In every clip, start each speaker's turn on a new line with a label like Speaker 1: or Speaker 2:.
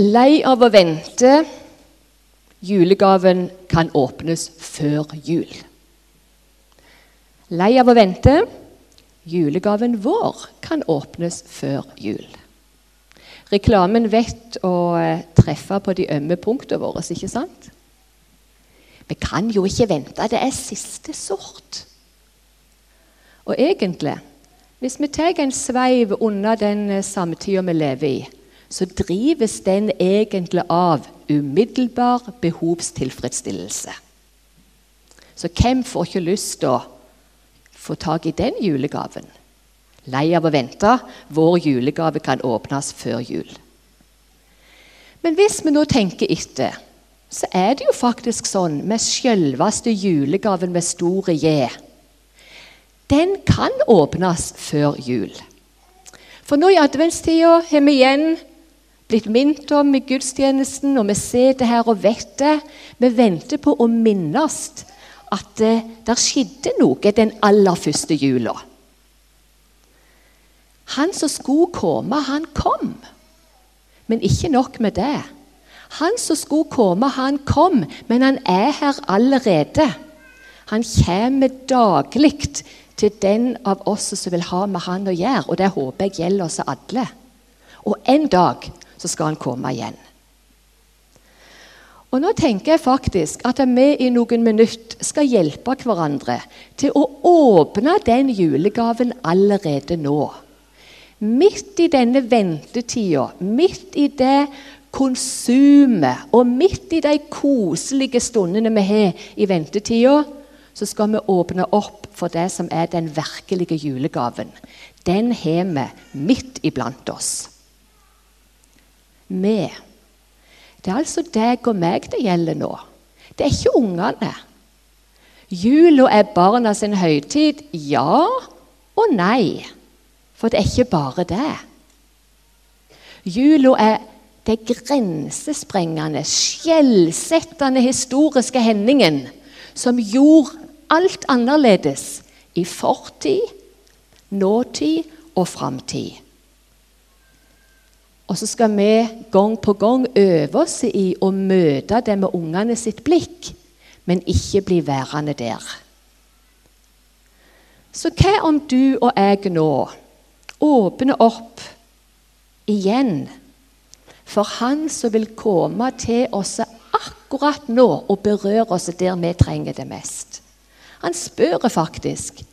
Speaker 1: Lei av å vente. Julegaven kan åpnes før jul. Lei av å vente. Julegaven vår kan åpnes før jul. Reklamen vet å eh, treffe på de ømme punktene våre, ikke sant? Vi kan jo ikke vente. Det er siste sort. Og egentlig, hvis vi tar en sveiv unna den eh, samtida vi lever i, så drives den egentlig av umiddelbar behovstilfredsstillelse. Så hvem får ikke lyst til å få tak i den julegaven? Lei av å vente. Vår julegave kan åpnes før jul. Men hvis vi nå tenker etter, så er det jo faktisk sånn med selveste julegaven med store J. Den kan åpnes før jul. For nå i adventstida har vi igjen blitt minnet om i gudstjenesten, og vi ser det her og vet det. Vi venter på å minnes at det, det skjedde noe den aller første jula. Han som skulle komme, han kom. Men ikke nok med det. Han som skulle komme, han kom, men han er her allerede. Han kommer daglig til den av oss som vil ha med han å gjøre, og det håper jeg gjelder oss alle. Og en dag så skal han komme igjen. Og Nå tenker jeg faktisk at vi i noen minutter skal hjelpe hverandre til å åpne den julegaven allerede nå. Midt i denne ventetida, midt i det konsumet og midt i de koselige stundene vi har i ventetida, så skal vi åpne opp for det som er den virkelige julegaven. Den har vi midt iblant oss. Vi. Det er altså deg og meg det gjelder nå. Det er ikke ungene. Jula er barna sin høytid, ja og nei. For det er ikke bare det. Jula er det grensesprengende, skjellsettende historiske hendingen som gjorde alt annerledes i fortid, nåtid og framtid. Og så skal vi gang på gang øve oss i å møte det med ungene sitt blikk, men ikke bli værende der. Så hva om du og jeg nå åpner opp igjen for Han som vil komme til oss akkurat nå og berøre oss der vi trenger det mest. Han spør faktisk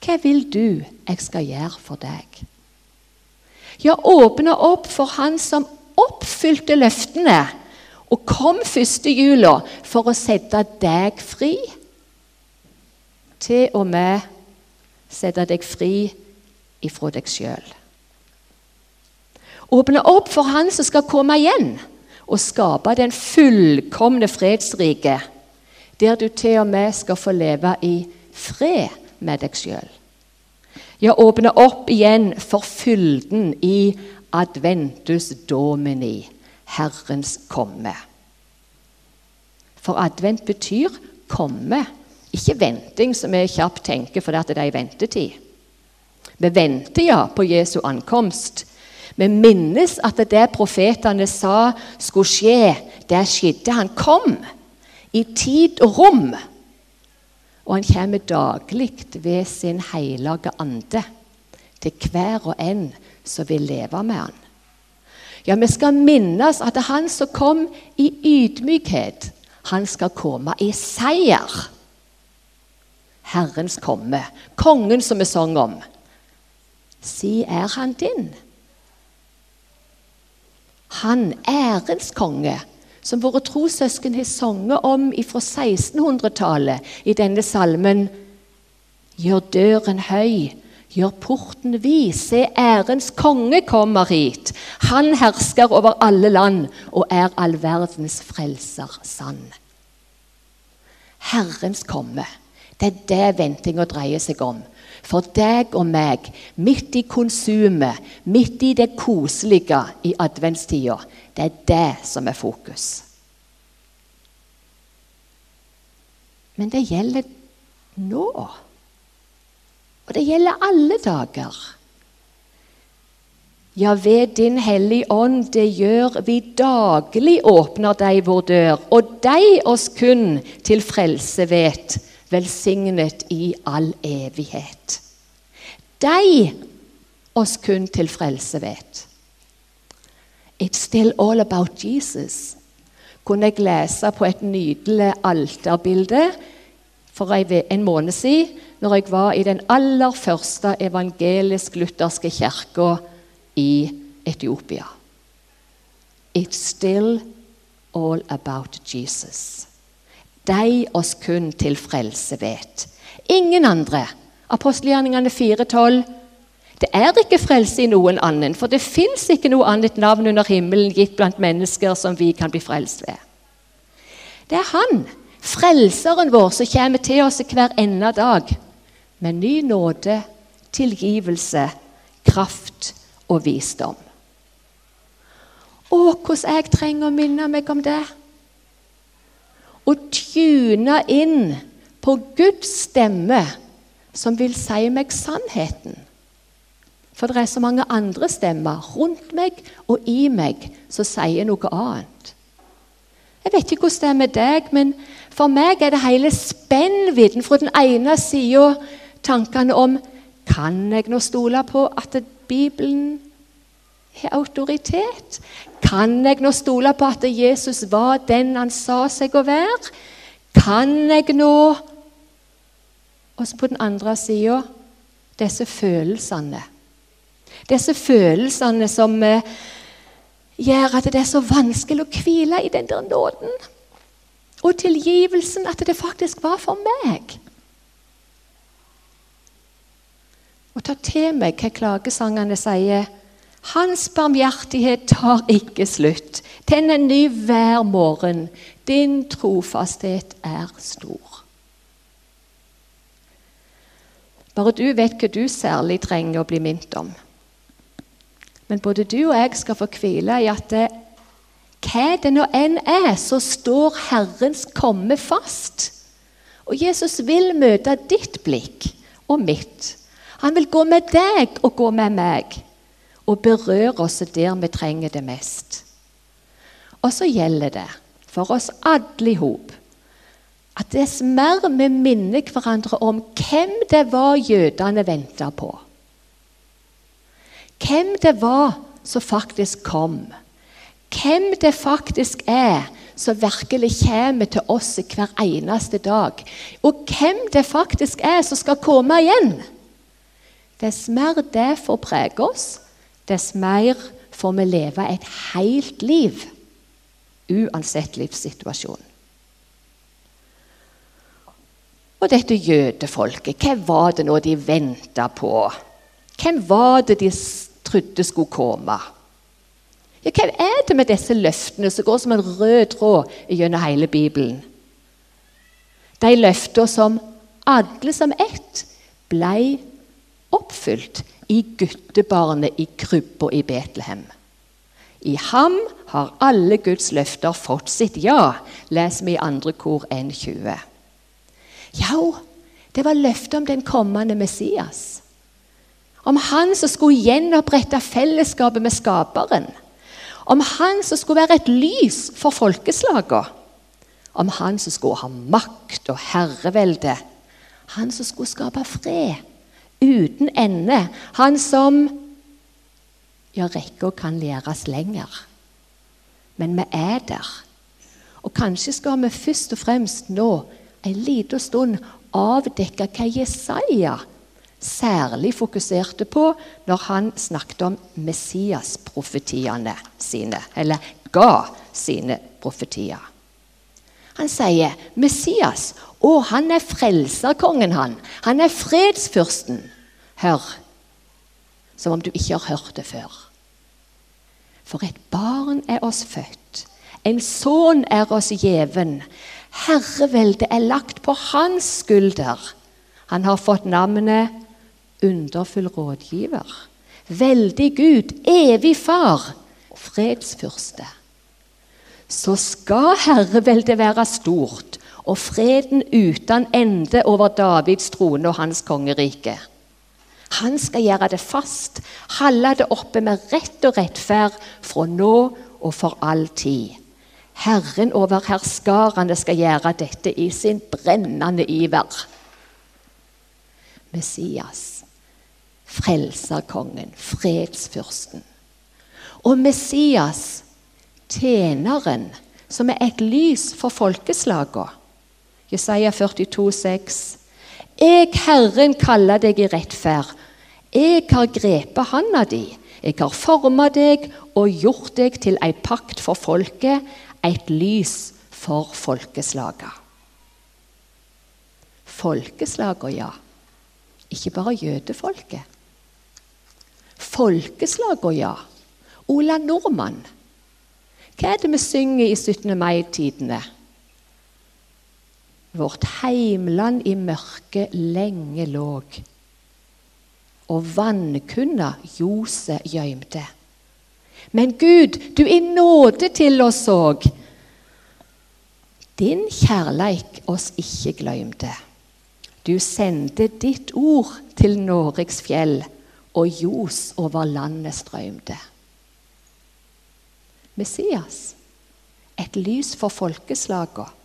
Speaker 1: hva vil du jeg skal gjøre for deg? Ja, åpne opp for Han som oppfylte løftene og kom første jula for å sette deg fri. Til og med sette deg fri ifra deg sjøl. Åpne opp for Han som skal komme igjen og skape den fullkomne fredsrike, der du til og med skal få leve i fred med deg sjøl. Ja, åpne opp igjen for fylden i adventus domini, Herrens komme. For advent betyr komme, ikke venting, som vi kjapt tenker fordi det er i ventetid. Vi venter ja på Jesu ankomst. Vi minnes at det profetene sa skulle skje, det skjedde. Han kom i tid og rom. Og han kommer daglig ved sin hellige ande til hver og en som vil leve med han. Ja, Vi skal minnes at han som kom i ydmykhet, han skal komme i seier. Herrens komme, kongen som vi sang om. Si, er han din? Han, ærens konge, som våre trossøsken har sunget om fra 1600-tallet i denne salmen Gjør døren høy, gjør porten vid, se ærens konge kommer hit. Han hersker over alle land og er all verdens frelser sann. Herrens komme, det er det ventinga dreier seg om for deg og meg, midt i konsumet, midt i det koselige i adventstida. Det er det som er fokus. Men det gjelder nå. Og det gjelder alle dager. Ja, ved din Hellige Ånd, det gjør vi daglig, åpner deg vår dør, og deg oss kun til frelse vet, velsignet i all evighet. De oss kun til frelse vet. It's still all about Jesus. Kunne jeg lese på et nydelig alterbilde for en måned siden, når jeg var i den aller første evangelisk-lutherske kirka i Etiopia. It's still all about Jesus. De oss kun til frelse vet. Ingen andre. Apostelgjerningene 4,12. Det er ikke frelse i noen annen, for det fins ikke noe annet navn under himmelen gitt blant mennesker som vi kan bli frelst ved. Det er Han, frelseren vår, som kommer til oss hver enda dag med ny nåde, tilgivelse, kraft og visdom. Å, hvordan jeg trenger å minne meg om det! Å tune inn på Guds stemme, som vil si meg sannheten. For det er så mange andre stemmer rundt meg og i meg som sier noe annet. Jeg vet ikke hvordan det er med deg, men for meg er det hele spennvidden fra den ene sida tankene om Kan jeg nå stole på at Bibelen har autoritet? Kan jeg nå stole på at Jesus var den han sa seg å være? Kan jeg nå Og så på den andre sida disse følelsene. Disse følelsene som eh, gjør at det er så vanskelig å hvile i den der nåden. Og tilgivelsen, at det faktisk var for meg. Og ta til meg hva klagesangene sier. Hans barmhjertighet tar ikke slutt. Den er ny hver morgen. Din trofasthet er stor. Bare du vet hva du særlig trenger å bli minnet om. Men både du og jeg skal få hvile i at det, hva det nå enn er, så står Herrens komme fast. Og Jesus vil møte ditt blikk og mitt. Han vil gå med deg og gå med meg og berører oss der vi trenger det mest. Og så gjelder det for oss alle i hop at dess mer vi minner hverandre om hvem det var jødene venta på, hvem det var som faktisk kom, hvem det faktisk er som virkelig kommer til oss hver eneste dag, og hvem det faktisk er som skal komme igjen Dess mer det får prege oss, dess mer får vi leve et helt liv, uansett livssituasjon. Og dette jødefolket, hva var det nå de venta på? Hvem var det de trodde skulle komme? Ja, hva er det med disse løftene som går som en rød tråd gjennom hele Bibelen? De løftene som alle som ett ble oppfylt i guttebarnet i krybba i Betlehem. I ham har alle Guds løfter fått sitt ja, leser vi i andre kor 1.20. Ja, det var løftet om den kommende Messias. Om han som skulle gjenopprette fellesskapet med Skaperen. Om han som skulle være et lys for folkeslagene. Om han som skulle ha makt og herrevelde. Han som skulle skape fred uten ende. Han som Ja, rekka kan læres lenger. Men vi er der. Og kanskje skal vi først og fremst nå en liten stund avdekke hva Jesaja særlig fokuserte på når han snakket om Messias-profetiene sine, eller ga sine profetier. Han sier Messias å, han er frelserkongen, han. Han er fredsfyrsten. Hør, som om du ikke har hørt det før. For et barn er oss født, en sønn er oss gjeven. Herreveldet er lagt på hans skulder. Han har fått navnet Underfull rådgiver, veldig Gud, evig far, fredsfyrste. Så skal herreveldet være stort og freden uten ende over Davids trone og hans kongerike. Han skal gjøre det fast, holde det oppe med rett og rettferd fra nå og for all tid. Herren over herskarene skal gjøre dette i sin brennende iver. Messias, frelserkongen, fredsfyrsten. Og Messias, tjeneren, som er et lys for folkeslagene. Jesaja 42, 42,6. Jeg, Herren, kaller deg i rettferd. Jeg har grepet handa di. Jeg har forma deg og gjort deg til ei pakt for folket, et lys for folkeslaga. Folkeslaga, ja. Ikke bare jødefolket. Folkeslaga, ja. Ola Nordmann. Hva er det vi synger i 17. mai-tidene? Vårt heimland i mørket lenge låg, og vannkunna ljoset gjøymde. Men Gud, du i nåde til oss såg, din kjærleik oss ikke gløymde. Du sendte ditt ord til Noregs fjell, og ljos over landet strømde. Messias, et lys for folkeslagene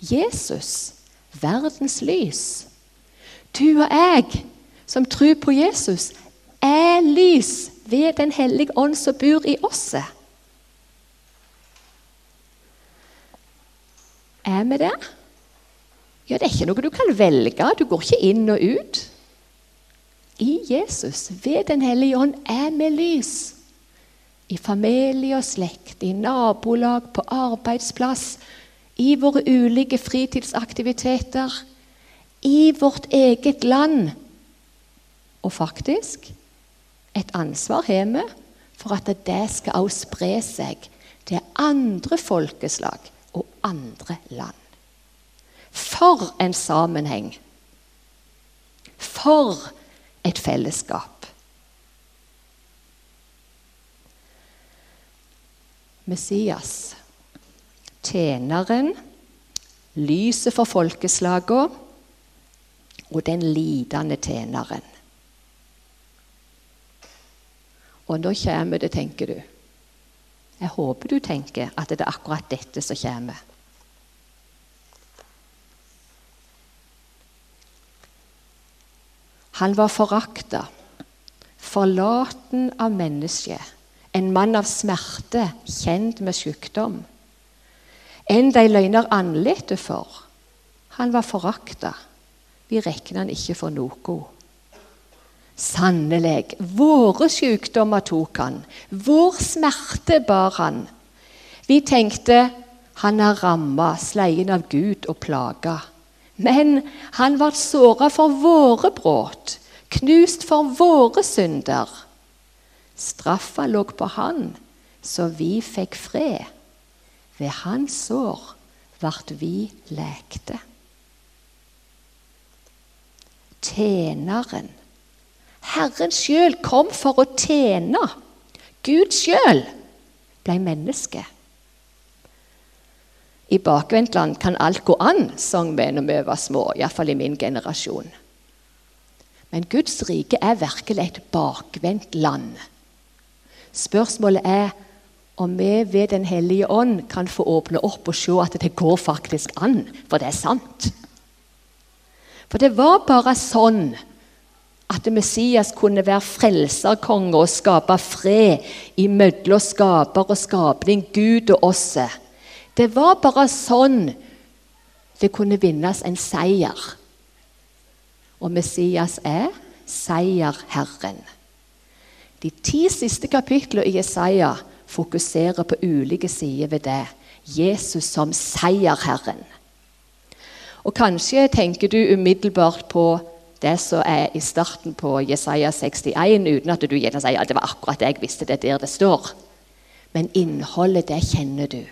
Speaker 1: Jesus, verdens lys. Du og jeg som tror på Jesus, er lys ved Den hellige ånd som bor i oss. Er vi det? Ja, Det er ikke noe du kan velge. Du går ikke inn og ut. I Jesus, ved Den hellige ånd, er vi lys. I familie og slekt, i nabolag, på arbeidsplass, i våre ulike fritidsaktiviteter, i vårt eget land. Og faktisk et ansvar har vi for at det skal også spre seg til andre folkeslag og andre land. For en sammenheng! For et fellesskap! Messias tjeneren, lyset for folkeslagene og den lidende tjeneren. Og nå kommer det, tenker du. Jeg håper du tenker at det er akkurat dette som kommer. Han var forakta, forlaten av mennesket, en mann av smerte, kjent med sykdom enn de løgner anlette for. Han var forakta. Vi regner han ikke for noe. Sannelig, våre sykdommer tok han, vår smerte bar han. Vi tenkte han er ramma, sleien av Gud og plaga. Men han ble såra for våre brudd, knust for våre synder. Straffa lå på han, så vi fikk fred. Ved hans sår vart vi lekte. Tjeneren. Herren sjøl kom for å tjene. Gud sjøl ble menneske. I bakvendtland kan alt gå an, sang vi når vi var små, iallfall i min generasjon. Men Guds rike er virkelig et bakvendt land. Spørsmålet er og vi ved Den hellige ånd kan få åpne opp og se at det går faktisk an, for det er sant. For det var bare sånn at Messias kunne være frelserkonge og skape fred imellom skaper og skapning, Gud og oss. Det var bare sånn det kunne vinnes en seier. Og Messias er seierherren. De ti siste kapitlene i Jesaja fokuserer på ulike sider ved det. Jesus som seierherren. Og Kanskje tenker du umiddelbart på det som er i starten på Jesaja 61, uten at du gjerne sier at det var akkurat det jeg visste, det er der det står. Men innholdet, det kjenner du.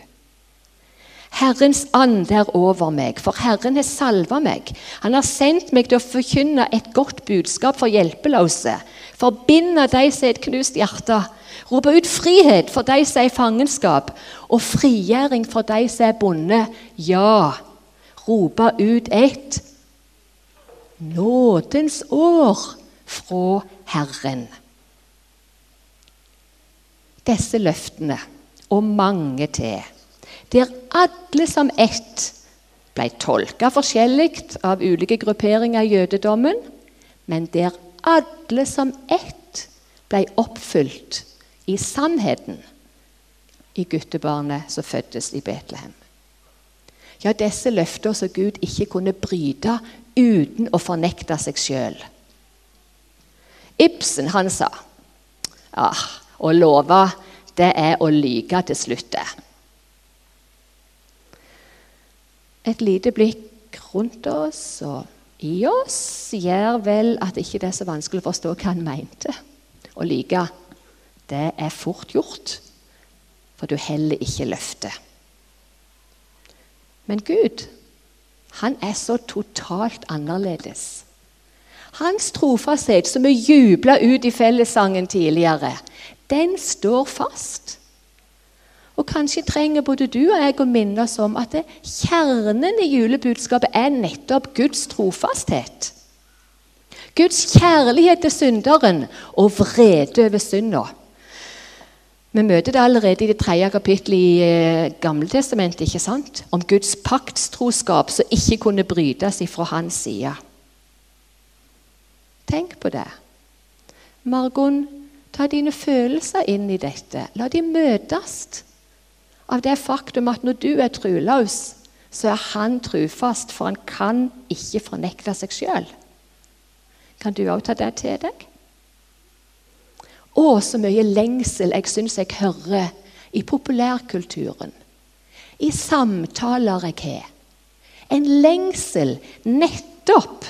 Speaker 1: Herrens ande er over meg, for Herren har salva meg. Han har sendt meg til å forkynne et godt budskap for hjelpeløse, forbinde de som har et knust hjerte, Rope ut frihet for de som er i fangenskap, og frigjøring for de som er bonde. Ja, rope ut et Nådens år fra Herren. Disse løftene, og mange til, der alle som ett ble tolka forskjellig av ulike grupperinger i jødedommen, men der alle som ett ble oppfylt i sannheten i guttebarnet som fødtes i Betlehem. Ja, disse løfter som Gud ikke kunne bryte uten å fornekte seg sjøl. Ibsen han sa ah, å love, det er å lyge til slutt. Et lite blikk rundt oss og i oss gjør vel at ikke det er så vanskelig å forstå hva han mente. Å lyve. det er fort gjort, for du heller ikke løftet. Men Gud, han er så totalt annerledes. Hans trofasthet, som vi jubla ut i fellessangen tidligere, den står fast. Og Kanskje trenger både du og jeg å minne oss om at kjernen i julebudskapet er nettopp Guds trofasthet. Guds kjærlighet til synderen og vrede over synda. Vi møter det allerede i det tredje kapittelet i eh, Gamletestamentet, ikke sant? om Guds paktstroskap som ikke kunne brytes ifra hans side. Tenk på det. Margon, ta dine følelser inn i dette. La de møtes av det faktum at når du er troløs, så er han trufast, for han kan ikke fornekte seg sjøl. Kan du òg ta det til deg? Å, så mye lengsel jeg syns jeg hører i populærkulturen. I samtaler jeg har. En lengsel nettopp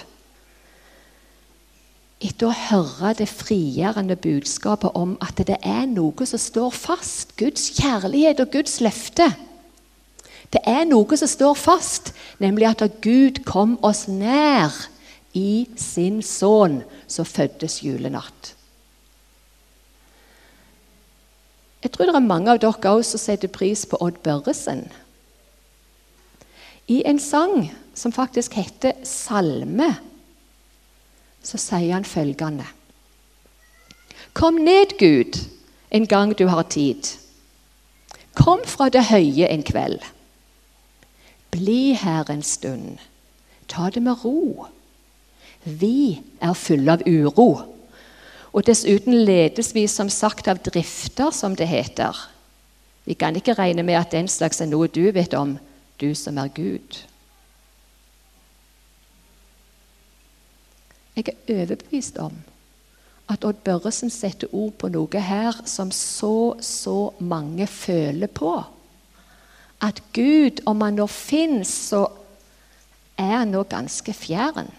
Speaker 1: etter å høre det frigjørende budskapet om at det er noe som står fast. Guds kjærlighet og Guds løfte. Det er noe som står fast, nemlig at Gud kom oss nær i sin sønn som fødtes julenatt. Jeg tror det er mange av dere også som setter pris på Odd Børresen. I en sang som faktisk heter 'Salme', så sier han følgende Kom ned, Gud, en gang du har tid. Kom fra det høye en kveld. Bli her en stund. Ta det med ro. Vi er fulle av uro. Og dessuten ledes vi som sagt av drifter, som det heter. Vi kan ikke regne med at den slags er noe du vet om, du som er Gud. Jeg er overbevist om at Odd Børresen setter ord på noe her som så, så mange føler på. At Gud, om han nå fins, så er han nå ganske fjern.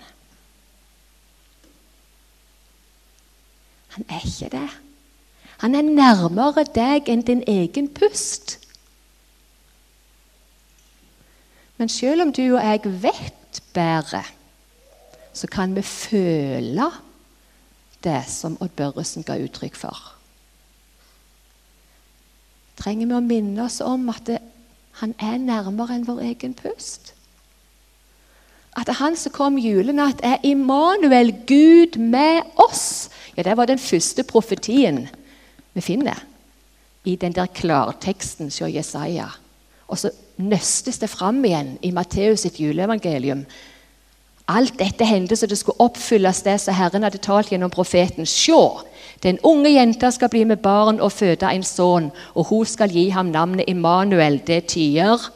Speaker 1: Han er ikke det. Han er nærmere deg enn din egen pust. Men selv om du og jeg vet bedre, så kan vi føle det som Odd Børresen ga uttrykk for. Trenger vi å minne oss om at det, han er nærmere enn vår egen pust? At han som kom julenatt, er Immanuel, Gud med oss. Ja, Det var den første profetien vi finner i den der klarteksten hos Jesaja. Og så nøstes det fram igjen i Matteus sitt juleevangelium. Alt dette hendte så det skulle oppfylles det som Herren hadde talt gjennom profeten. Se, den unge jenta skal bli med barn og føde en sønn, og hun skal gi ham navnet Immanuel. Det tier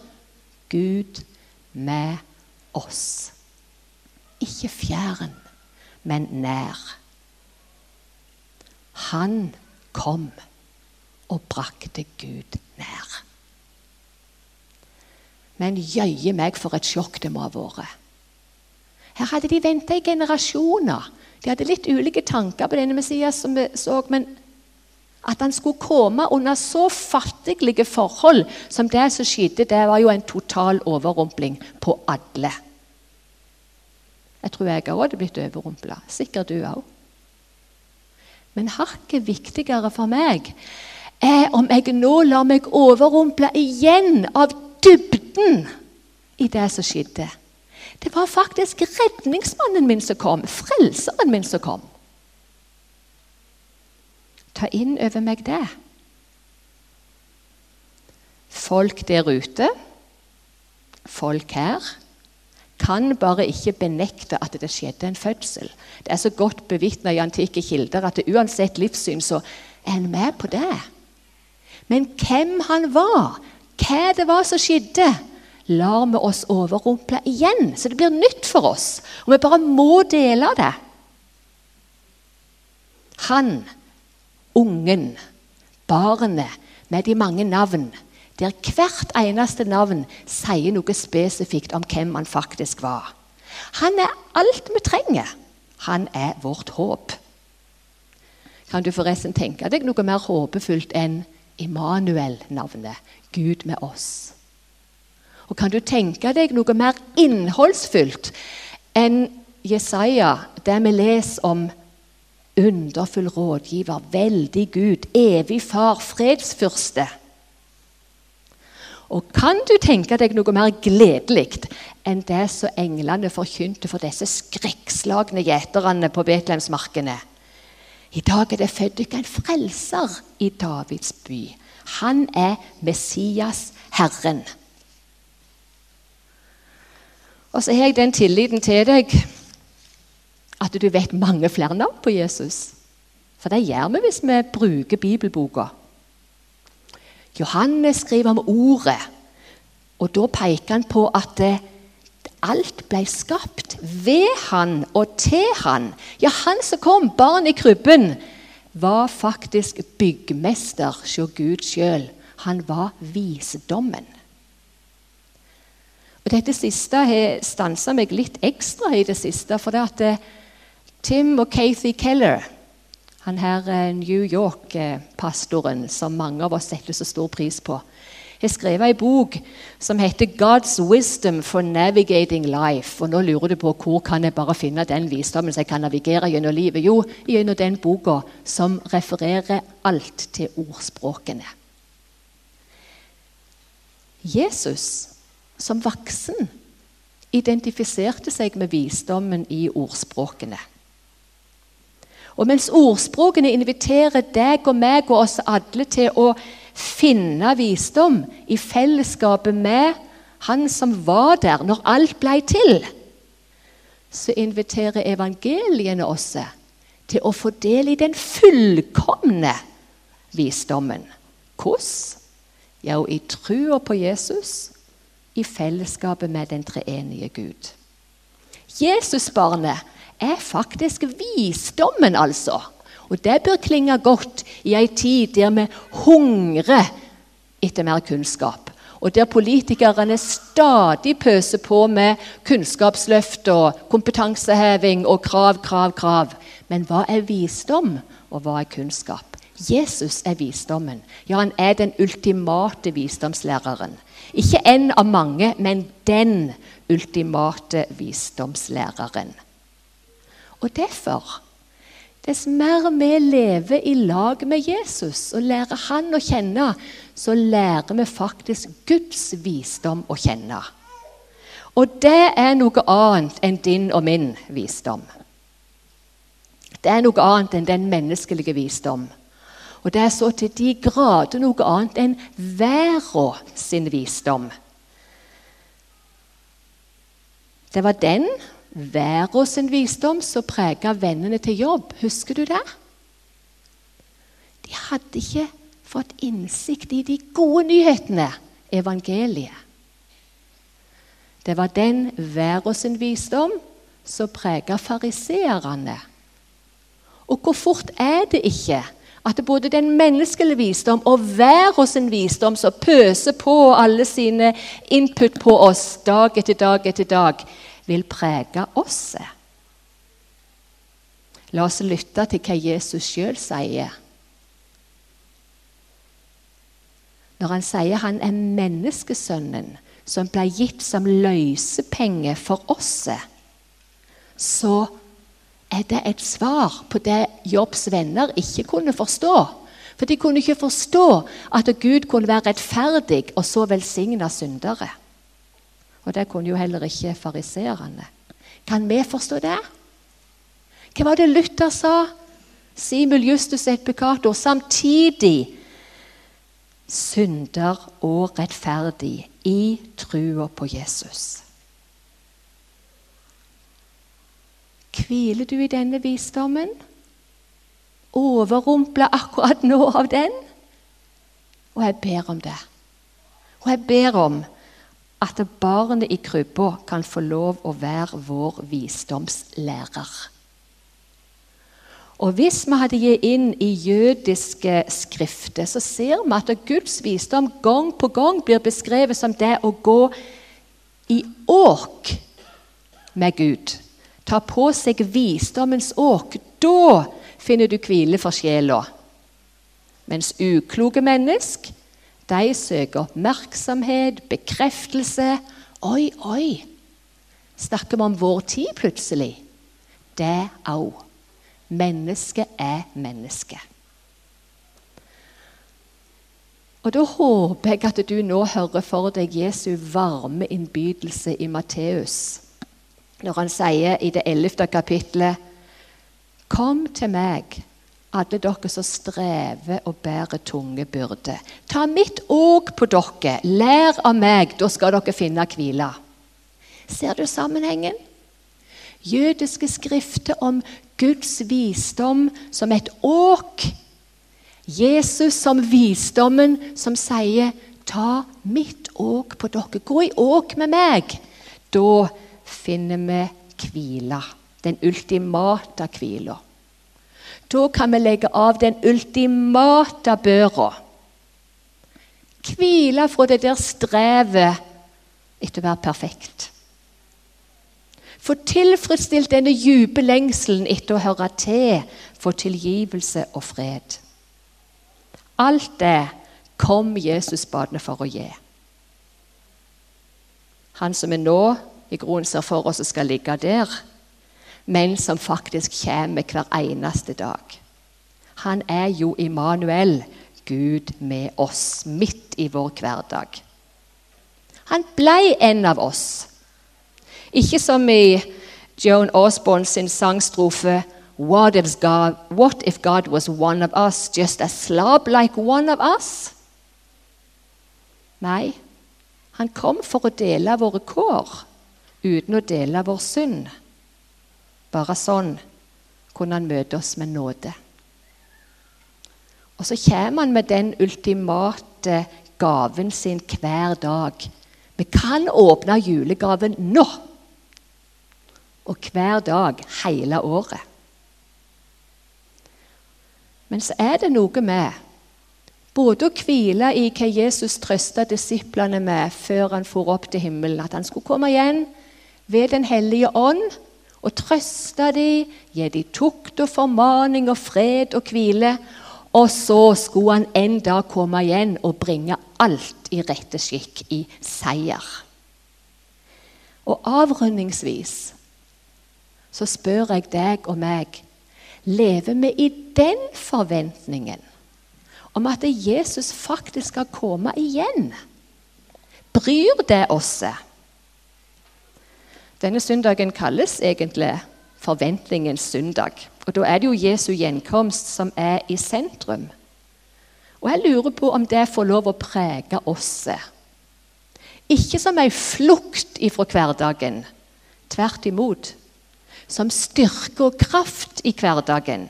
Speaker 1: Gud med oss. Ikke fjern, men nær. Han kom og brakte Gud nær. Men jøye meg for et sjokk det må ha vært. Her hadde de venta i generasjoner. De hadde litt ulike tanker på denne Messias, som vi så, men at han skulle komme under så fattiglige forhold som det som skjedde, det var jo en total overrumpling på alle. Jeg tror jeg òg hadde blitt overrumpla. Sikkert du òg. Men hakket viktigere for meg er om jeg nå lar meg overrumple igjen av dybden i det som skjedde. Det var faktisk redningsmannen min som kom, frelseren min som kom. Ta inn over meg det. Folk der ute, folk her, kan bare ikke benekte at det skjedde en fødsel. Det er så godt bevitna i antikke kilder at uansett livssyn så er en med på det. Men hvem han var, hva det var som skjedde, lar vi oss overrumple igjen. Så det blir nytt for oss. Og vi bare må dele det. Han, ungen, barnet med de mange navn, der hvert eneste navn sier noe spesifikt om hvem han faktisk var. Han er alt vi trenger. Han er vårt håp. Kan du forresten tenke deg noe mer håpefullt enn Immanuel-navnet, Gud med oss? Og kan du tenke deg noe mer innholdsfullt enn Jesaja, der vi leser om underfull rådgiver, veldig Gud, evig far, fredsfyrste? Og kan du tenke deg noe mer gledelig enn det som englene forkynte for disse skrekkslagne gjeterne på Betlehemsmarkene? I dag er det født ikke en frelser i Davids by. Han er Messias, Herren. Og så har jeg den tilliten til deg at du vet mange flere navn på Jesus. For det gjør vi hvis vi bruker bibelboka. Johannes skriver om Ordet, og da peker han på at alt ble skapt ved han og til han. Ja, han som kom, barn i krybben, var faktisk byggmester hos Gud sjøl. Han var visdommen. Dette siste har stansa meg litt ekstra i det siste. For det at eh, Tim og Kathy Keller han her eh, New York-pastoren som mange av oss setter så stor pris på, har skrevet en bok som heter 'God's Wisdom for Navigating Life'. Og Nå lurer du på hvor kan jeg bare finne den visdommen som jeg kan navigere gjennom livet. Jo, gjennom den boka som refererer alt til ordspråkene. Jesus som voksen identifiserte seg med visdommen i ordspråkene. Og mens ordspråkene inviterer deg og meg og oss alle til å finne visdom i fellesskapet med han som var der når alt ble til, så inviterer evangeliene oss til å få del i den fullkomne visdommen. Hvordan? Jo, i trua på Jesus, i fellesskapet med den treenige Gud. Jesusbarnet er faktisk visdommen, altså. Og det bør klinge godt i ei tid der vi hungrer etter mer kunnskap. Og der politikerne stadig pøser på med kunnskapsløft og kompetanseheving og krav, krav, krav. Men hva er visdom, og hva er kunnskap? Jesus er visdommen. Ja, han er den ultimate visdomslæreren. Ikke en av mange, men den ultimate visdomslæreren. Og derfor Dess mer vi lever i lag med Jesus og lærer han å kjenne, så lærer vi faktisk Guds visdom å kjenne. Og det er noe annet enn din og min visdom. Det er noe annet enn den menneskelige visdom. Og det er så til de grader noe annet enn verden sin visdom. Det var den verden sin visdom som prega vennene til jobb. Husker du det? De hadde ikke fått innsikt i de gode nyhetene, evangeliet. Det var den verden sin visdom som prega fariseerne. Og hvor fort er det ikke at både den menneskelige visdom og hver verden sin visdom som pøser på alle sine input på oss dag etter dag etter dag, vil prege oss. La oss lytte til hva Jesus sjøl sier. Når han sier han er menneskesønnen som ble gitt som løsepenge for oss, så er det et svar på det Jobbs venner ikke kunne forstå. For de kunne ikke forstå at Gud kunne være rettferdig og så velsigne syndere. Og det kunne jo heller ikke fariseerne. Kan vi forstå det? Hva var det Luther sa? Simul justus et peccator. Samtidig synder og rettferdig i trua på Jesus. Hviler du i denne visdommen? Overrumpla akkurat nå av den? Og jeg ber om det. Og jeg ber om at barnet i krybba kan få lov å være vår visdomslærer. Og Hvis vi hadde gitt inn i jødiske skrifter, så ser vi at Guds visdom gang på gang blir beskrevet som det å gå i åk med Gud. Ta på seg visdommens åk. Da finner du hvile for sjela. Mens ukloke mennesker de søker oppmerksomhet, bekreftelse. Oi, oi! Snakker vi om vår tid plutselig? Det òg. Mennesket er menneske. Og Da håper jeg at du nå hører for deg Jesu varme innbydelse i Matteus, når han sier i det ellevte kapittelet Kom til meg, alle dere som strever og bærer tunge byrder. Ta mitt åk på dere, lær av meg, da skal dere finne hvile. Ser du sammenhengen? Jødiske skrifter om Guds visdom som et åk. Jesus som visdommen som sier 'ta mitt åk på dere'. Gå i åk med meg. Da finner vi hvile. Den ultimate hvila. Da kan vi legge av den ultimate børa. Hvile fra det der strevet etter å være perfekt. Få tilfredsstilt denne dype lengselen etter å høre til, få tilgivelse og fred. Alt det kom Jesusbadene for å gi. Han som er nå i grunnen ser for oss skal ligge der, men som faktisk kommer hver eneste dag. Han er jo Immanuel, Gud med oss, midt i vår hverdag. Han ble en av oss. Ikke som i Joan Osborne sin sangstrofe What if, God, what if God was one of us, just a slob like one of us? Nei, han kom for å dele våre kår uten å dele vår synd. Bare sånn kunne han møte oss med nåde. Og så kommer han med den ultimate gaven sin hver dag. Vi kan åpne julegaven nå! Og hver dag hele året. Men så er det noe med både å hvile i hva Jesus trøsta disiplene med før han for opp til himmelen, at han skulle komme igjen ved Den hellige ånd og trøste dem, gi dem tukt og formaning og fred og hvile. Og så skulle han en dag komme igjen og bringe alt i rette skikk, i seier. Og avrundingsvis så spør jeg deg og meg lever vi i den forventningen om at Jesus faktisk skal komme igjen? Bryr det oss? Denne søndagen kalles egentlig forventningens søndag. Og Da er det jo Jesu gjenkomst som er i sentrum. Og Jeg lurer på om det får lov å prege oss. Ikke som ei flukt ifra hverdagen. Tvert imot. Som styrke og kraft i hverdagen.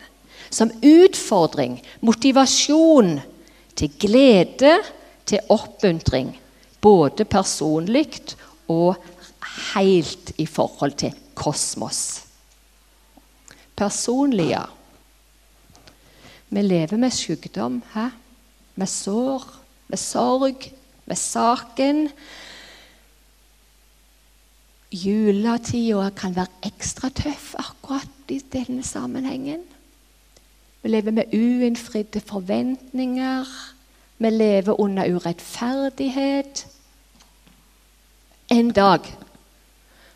Speaker 1: Som utfordring, motivasjon til glede, til oppmuntring. Både personlig og helt i forhold til kosmos. Personlig, ja. Vi lever med sykdom, hæ? med sår, med sorg, med saken. Juletida kan være ekstra tøff akkurat i denne sammenhengen. Vi lever med uinnfridde forventninger. Vi lever under urettferdighet. En dag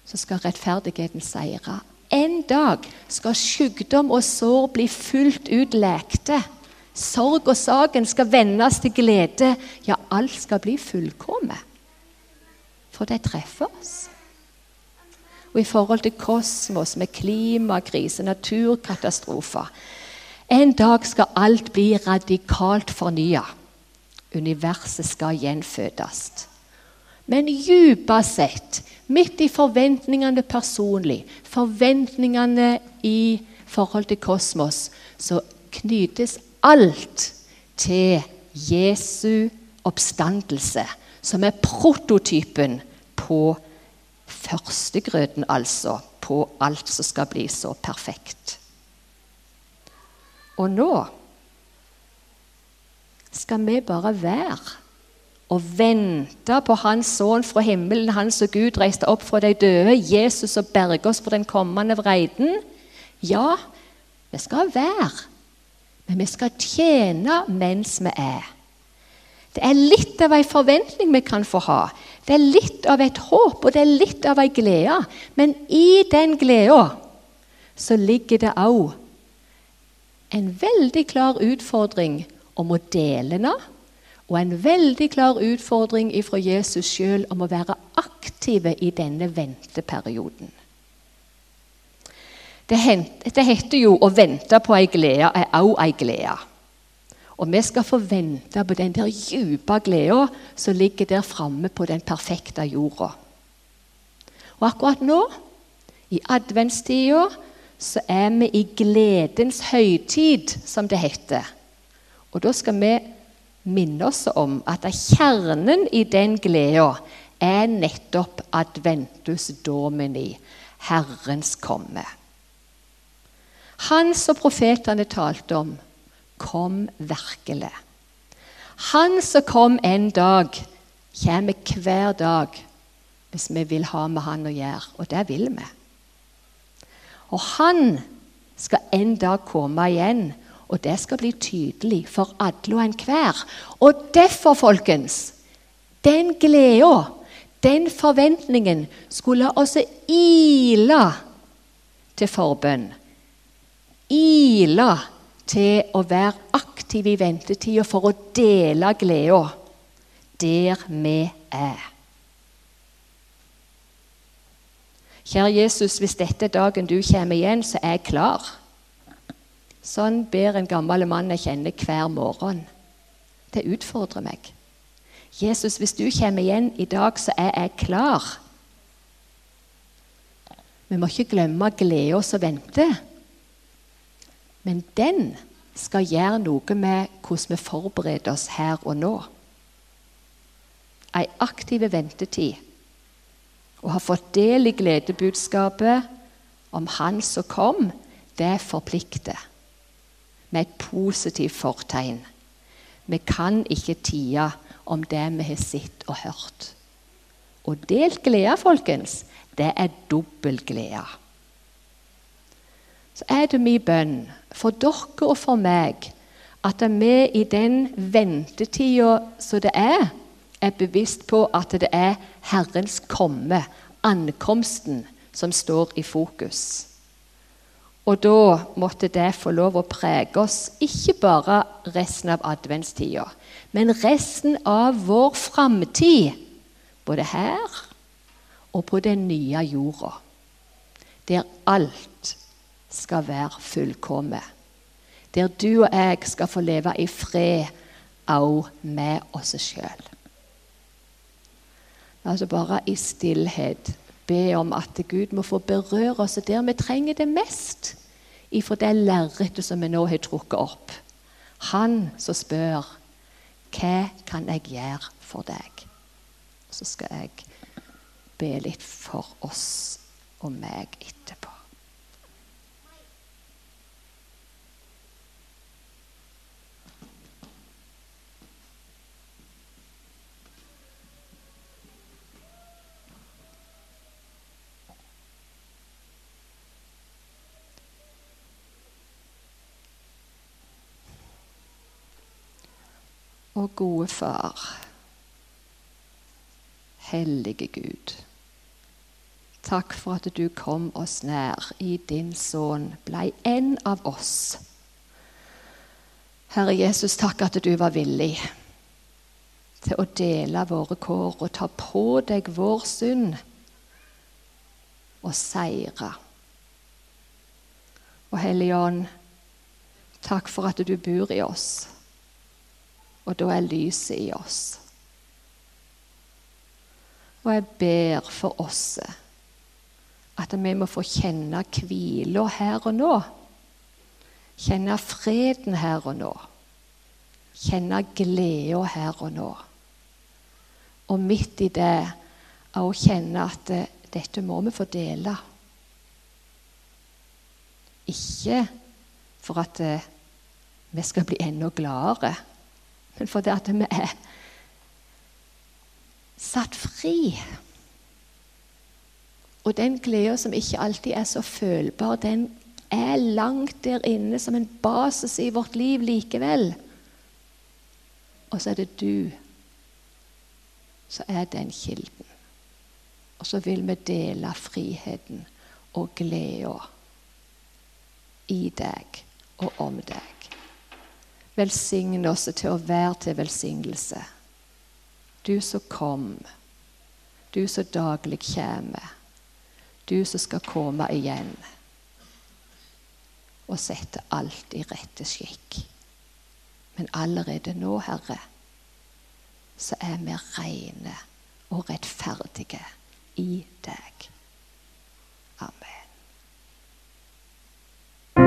Speaker 1: så skal rettferdigheten seire. En dag skal sykdom og sår bli fullt ut lekte. Sorg og saken skal vendes til glede. Ja, alt skal bli fullkomment. For det treffer oss. Og i forhold til kosmos med klimakrise, naturkatastrofer En dag skal alt bli radikalt fornya. Universet skal gjenfødes. Men dypest sett, midt i forventningene personlig, forventningene i forhold til kosmos, så knyttes alt til Jesu oppstandelse, som er prototypen på førstegrøten, altså. På alt som skal bli så perfekt. Og nå skal vi bare være og vente på Hans sønn fra himmelen, Han som Gud reiste opp fra de døde, Jesus og berge oss fra den kommende vreiden. Ja, vi skal være, men vi skal tjene mens vi er. Det er litt av en forventning vi kan få ha. Det er litt av et håp, og det er litt av en glede. Men i den gleda så ligger det òg en veldig klar utfordring om å dele den, og en veldig klar utfordring fra Jesus sjøl om å være aktive i denne venteperioden. Det, heter jo 'å vente på ei glede er òg ei glede'. Og vi skal få vente på den der dype gleda som ligger der framme på den perfekte jorda. Og akkurat nå, i adventstida, så er vi i gledens høytid, som det heter. Og da skal vi minne oss om at kjernen i den gleda er nettopp adventus domini, Herrens komme. Han som profetene talte om, kom virkelig. Han som kom en dag, kommer hver dag hvis vi vil ha med han å gjøre. Og det vil vi. Og han skal en dag komme igjen, og det skal bli tydelig for alle og enhver. Og derfor, folkens, den gleda, den forventningen, skulle også ile til forbønn. Ile til å være aktiv i ventetida for å dele gleda der vi er. Kjære Jesus, hvis dette er dagen du kommer igjen, så er jeg klar. Sånn ber en gammel mann jeg kjenner hver morgen. Det utfordrer meg. Jesus, hvis du kommer igjen i dag, så er jeg klar. Vi må ikke glemme gleda som venter. Men den skal gjøre noe med hvordan vi forbereder oss her og nå. Ei aktiv ventetid. Å ha fått del i gledebudskapet om Han som kom, det forplikter. Med et positivt fortegn. Vi kan ikke tie om det vi har sett og hørt. Og delt glede, folkens, det er dobbel glede så er det min bønn for dere og for meg at vi i den ventetida som det er, er bevisst på at det er Herrens komme, ankomsten, som står i fokus. Og da måtte det få lov å prege oss, ikke bare resten av adventstida, men resten av vår framtid, både her og på den nye jorda, der alt skal være fullkommen. Der du og jeg skal få leve i fred òg med oss sjøl. Altså bare i stillhet be om at Gud må få berøre oss der vi trenger det mest, ifra det lerretet som vi nå har trukket opp. Han som spør hva kan jeg gjøre for deg? Så skal jeg be litt for oss og meg etterpå. Og gode Far, hellige Gud. Takk for at du kom oss nær i din sønn, blei en av oss. Herre Jesus, takk at du var villig til å dele våre kår og ta på deg vår synd og seire. Og Hellige Ånd, Takk for at du bor i oss, og da er lyset i oss. Og jeg ber for oss at vi må få kjenne hvila her og nå. Kjenne freden her og nå. Kjenne gleda her og nå. Og midt i det å kjenne at dette må vi få dele. Ikke for at vi skal bli enda gladere, men fordi at vi er satt fri. Og den gleda som ikke alltid er så følbar, den er langt der inne som en basis i vårt liv likevel. Og så er det du som er den kilden. Og så vil vi dele friheten og gleda i deg og om deg. Velsign oss til å være til velsignelse. Du som kom, du som daglig kommer, du som skal komme igjen og sette alt i rette skikk. Men allerede nå, Herre, så er vi rene og rettferdige i deg. Amen.